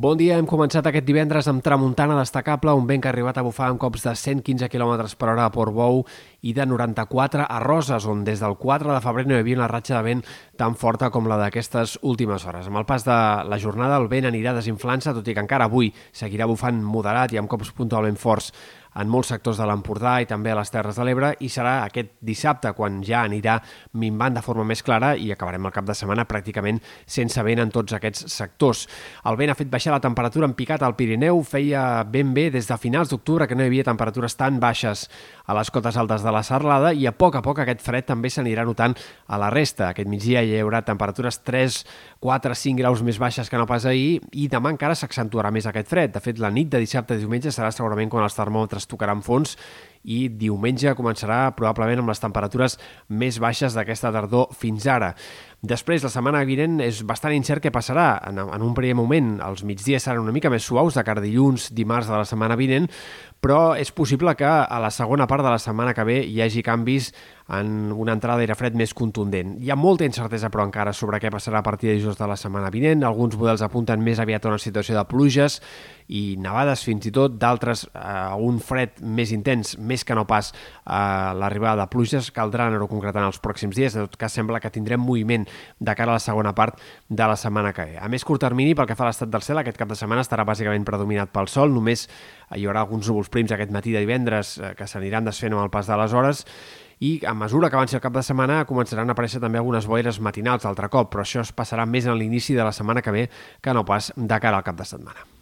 Bon dia, hem començat aquest divendres amb tramuntana destacable, un vent que ha arribat a bufar amb cops de 115 km per hora a Portbou i de 94 a Roses, on des del 4 de febrer no hi havia una ratxa de vent tan forta com la d'aquestes últimes hores. Amb el pas de la jornada el vent anirà desinflant-se, tot i que encara avui seguirà bufant moderat i amb cops puntualment forts en molts sectors de l'Empordà i també a les Terres de l'Ebre i serà aquest dissabte quan ja anirà minvant de forma més clara i acabarem el cap de setmana pràcticament sense vent en tots aquests sectors. El vent ha fet baixar la temperatura en picat al Pirineu, feia ben bé des de finals d'octubre que no hi havia temperatures tan baixes a les cotes altes de la Serlada i a poc a poc aquest fred també s'anirà notant a la resta. Aquest migdia hi haurà temperatures 3, 4, 5 graus més baixes que no pas ahir i demà encara s'accentuarà més aquest fred. De fet, la nit de dissabte i diumenge serà segurament quan els termòmetres es tocaran fons i diumenge començarà probablement amb les temperatures més baixes d'aquesta tardor fins ara. Després, la setmana vinent és bastant incert què passarà. En, en un primer moment, els migdies seran una mica més suaus, de cara dilluns, dimarts de la setmana vinent, però és possible que a la segona part de la setmana que ve hi hagi canvis en una entrada d'aire fred més contundent. Hi ha molta incertesa, però, encara sobre què passarà a partir de dijous de la setmana vinent. Alguns models apunten més aviat a una situació de pluges i nevades fins i tot, d'altres a un fred més intens, més que no pas a l'arribada de pluges. Caldrà anar-ho concretant els pròxims dies. En tot cas, sembla que tindrem moviment de cara a la segona part de la setmana que ve. A més curt termini, pel que fa a l'estat del cel, aquest cap de setmana estarà bàsicament predominat pel sol, només hi haurà alguns núvols prims aquest matí de divendres eh, que s'aniran desfent amb el pas de les hores i a mesura que avanci el cap de setmana començaran a aparèixer també algunes boires matinals altre cop, però això es passarà més en l'inici de la setmana que ve que no pas de cara al cap de setmana.